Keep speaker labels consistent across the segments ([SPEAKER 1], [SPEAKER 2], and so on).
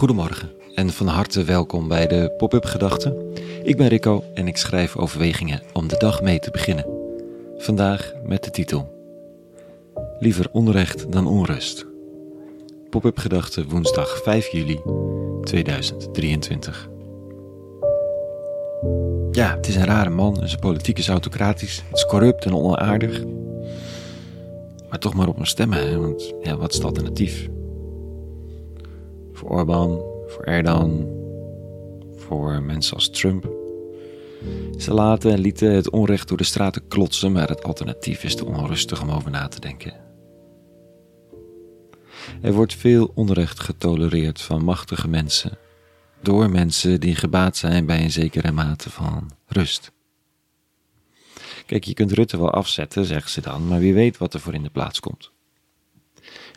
[SPEAKER 1] Goedemorgen en van harte welkom bij de Pop-up Gedachten. Ik ben Rico en ik schrijf overwegingen om de dag mee te beginnen. Vandaag met de titel Liever onrecht dan onrust. Pop-up Gedachten woensdag 5 juli 2023. Ja, het is een rare man en zijn politiek is autocratisch. Het is corrupt en onaardig. Maar toch maar op hem stemmen, hè? want ja, wat is het alternatief? Voor Orbán, voor Erdogan, voor mensen als Trump. Ze laten en lieten het onrecht door de straten klotsen, maar het alternatief is te onrustig om over na te denken. Er wordt veel onrecht getolereerd van machtige mensen, door mensen die gebaat zijn bij een zekere mate van rust. Kijk, je kunt Rutte wel afzetten, zeggen ze dan, maar wie weet wat er voor in de plaats komt.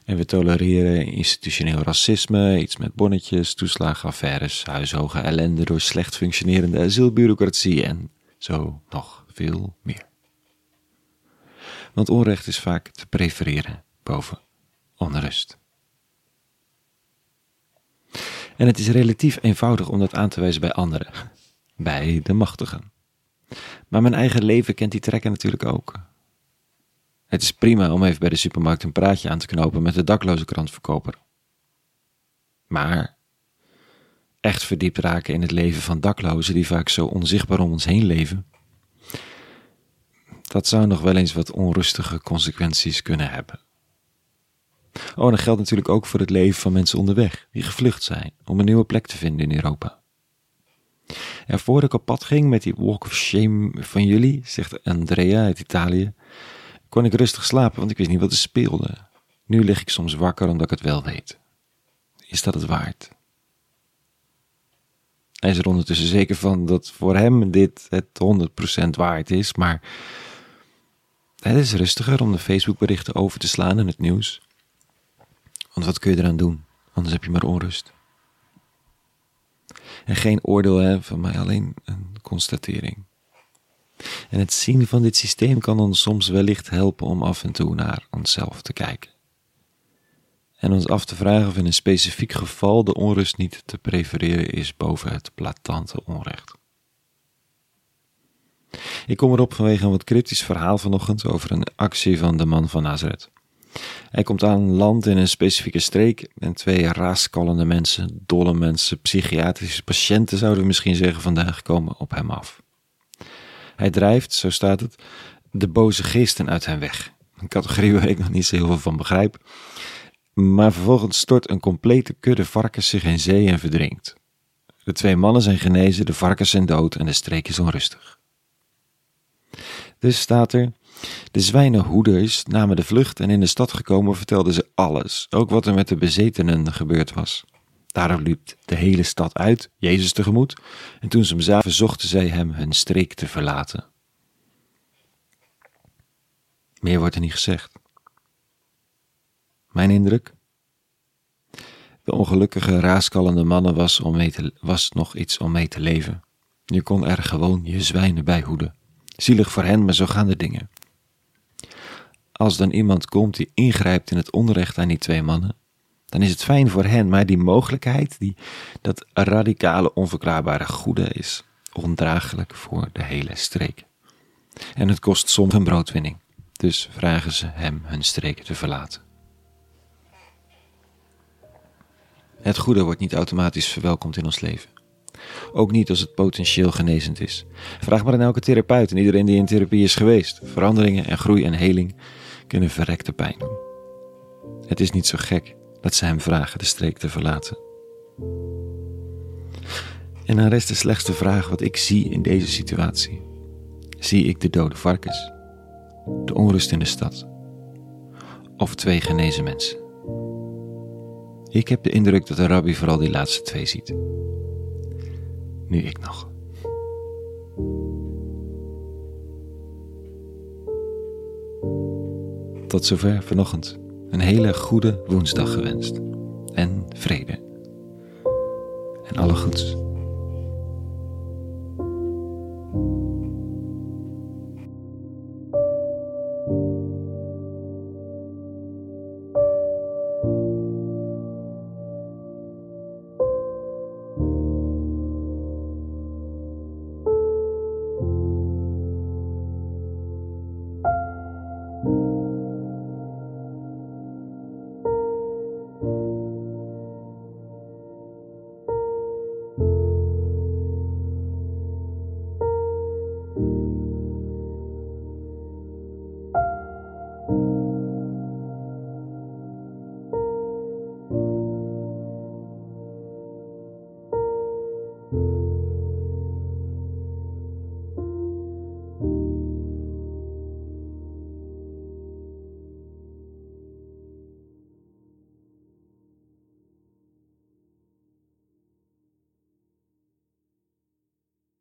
[SPEAKER 1] En we tolereren institutioneel racisme, iets met bonnetjes, toeslagenaffaires, huishoge ellende door slecht functionerende asielbureaucratie en zo nog veel meer. Want onrecht is vaak te prefereren boven onrust. En het is relatief eenvoudig om dat aan te wijzen bij anderen, bij de machtigen. Maar mijn eigen leven kent die trekken natuurlijk ook. Het is prima om even bij de supermarkt een praatje aan te knopen met de dakloze krantverkoper. Maar echt verdiept raken in het leven van daklozen die vaak zo onzichtbaar om ons heen leven, dat zou nog wel eens wat onrustige consequenties kunnen hebben. Oh, dat geldt natuurlijk ook voor het leven van mensen onderweg, die gevlucht zijn om een nieuwe plek te vinden in Europa. En voordat ik op pad ging met die walk of shame van jullie, zegt Andrea uit Italië, kon ik rustig slapen, want ik wist niet wat er speelde. Nu lig ik soms wakker omdat ik het wel weet. Is dat het waard? Hij is er ondertussen zeker van dat voor hem dit het 100% waard is, maar het is rustiger om de Facebookberichten over te slaan in het nieuws. Want wat kun je eraan doen? Anders heb je maar onrust. En geen oordeel hè, van mij, alleen een constatering. En het zien van dit systeem kan ons soms wellicht helpen om af en toe naar onszelf te kijken. En ons af te vragen of in een specifiek geval de onrust niet te prefereren is boven het platante onrecht. Ik kom erop vanwege een wat cryptisch verhaal vanochtend over een actie van de man van Nazareth. Hij komt aan land in een specifieke streek en twee raaskallende mensen, dolle mensen, psychiatrische patiënten zouden we misschien zeggen vandaag komen op hem af. Hij drijft, zo staat het, de boze geesten uit hen weg. Een categorie waar ik nog niet zo heel veel van begrijp. Maar vervolgens stort een complete kudde varkens zich in zee en verdrinkt. De twee mannen zijn genezen, de varkens zijn dood en de streek is onrustig. Dus staat er, de zwijnenhoeders namen de vlucht en in de stad gekomen vertelden ze alles, ook wat er met de bezetenen gebeurd was. Daarop liep de hele stad uit, Jezus tegemoet, en toen ze hem zagen, verzochten zij hem hun streek te verlaten. Meer wordt er niet gezegd. Mijn indruk? De ongelukkige, raaskallende mannen was, om mee te, was nog iets om mee te leven. Je kon er gewoon je zwijnen bij hoeden. Zielig voor hen, maar zo gaan de dingen. Als dan iemand komt die ingrijpt in het onrecht aan die twee mannen, dan is het fijn voor hen, maar die mogelijkheid, die, dat radicale, onverklaarbare goede is ondraaglijk voor de hele streek. En het kost soms een broodwinning, dus vragen ze hem hun streek te verlaten. Het goede wordt niet automatisch verwelkomd in ons leven. Ook niet als het potentieel genezend is. Vraag maar aan elke therapeut en iedereen die in therapie is geweest. Veranderingen en groei en heling kunnen verrekte pijn doen. Het is niet zo gek dat ze hem vragen de streek te verlaten. En dan rest de slechtste vraag wat ik zie in deze situatie. Zie ik de dode varkens, de onrust in de stad of twee genezen mensen? Ik heb de indruk dat de rabbi vooral die laatste twee ziet. Nu ik nog. Tot zover vanochtend. Een hele goede woensdag gewenst. En vrede. En alle goeds.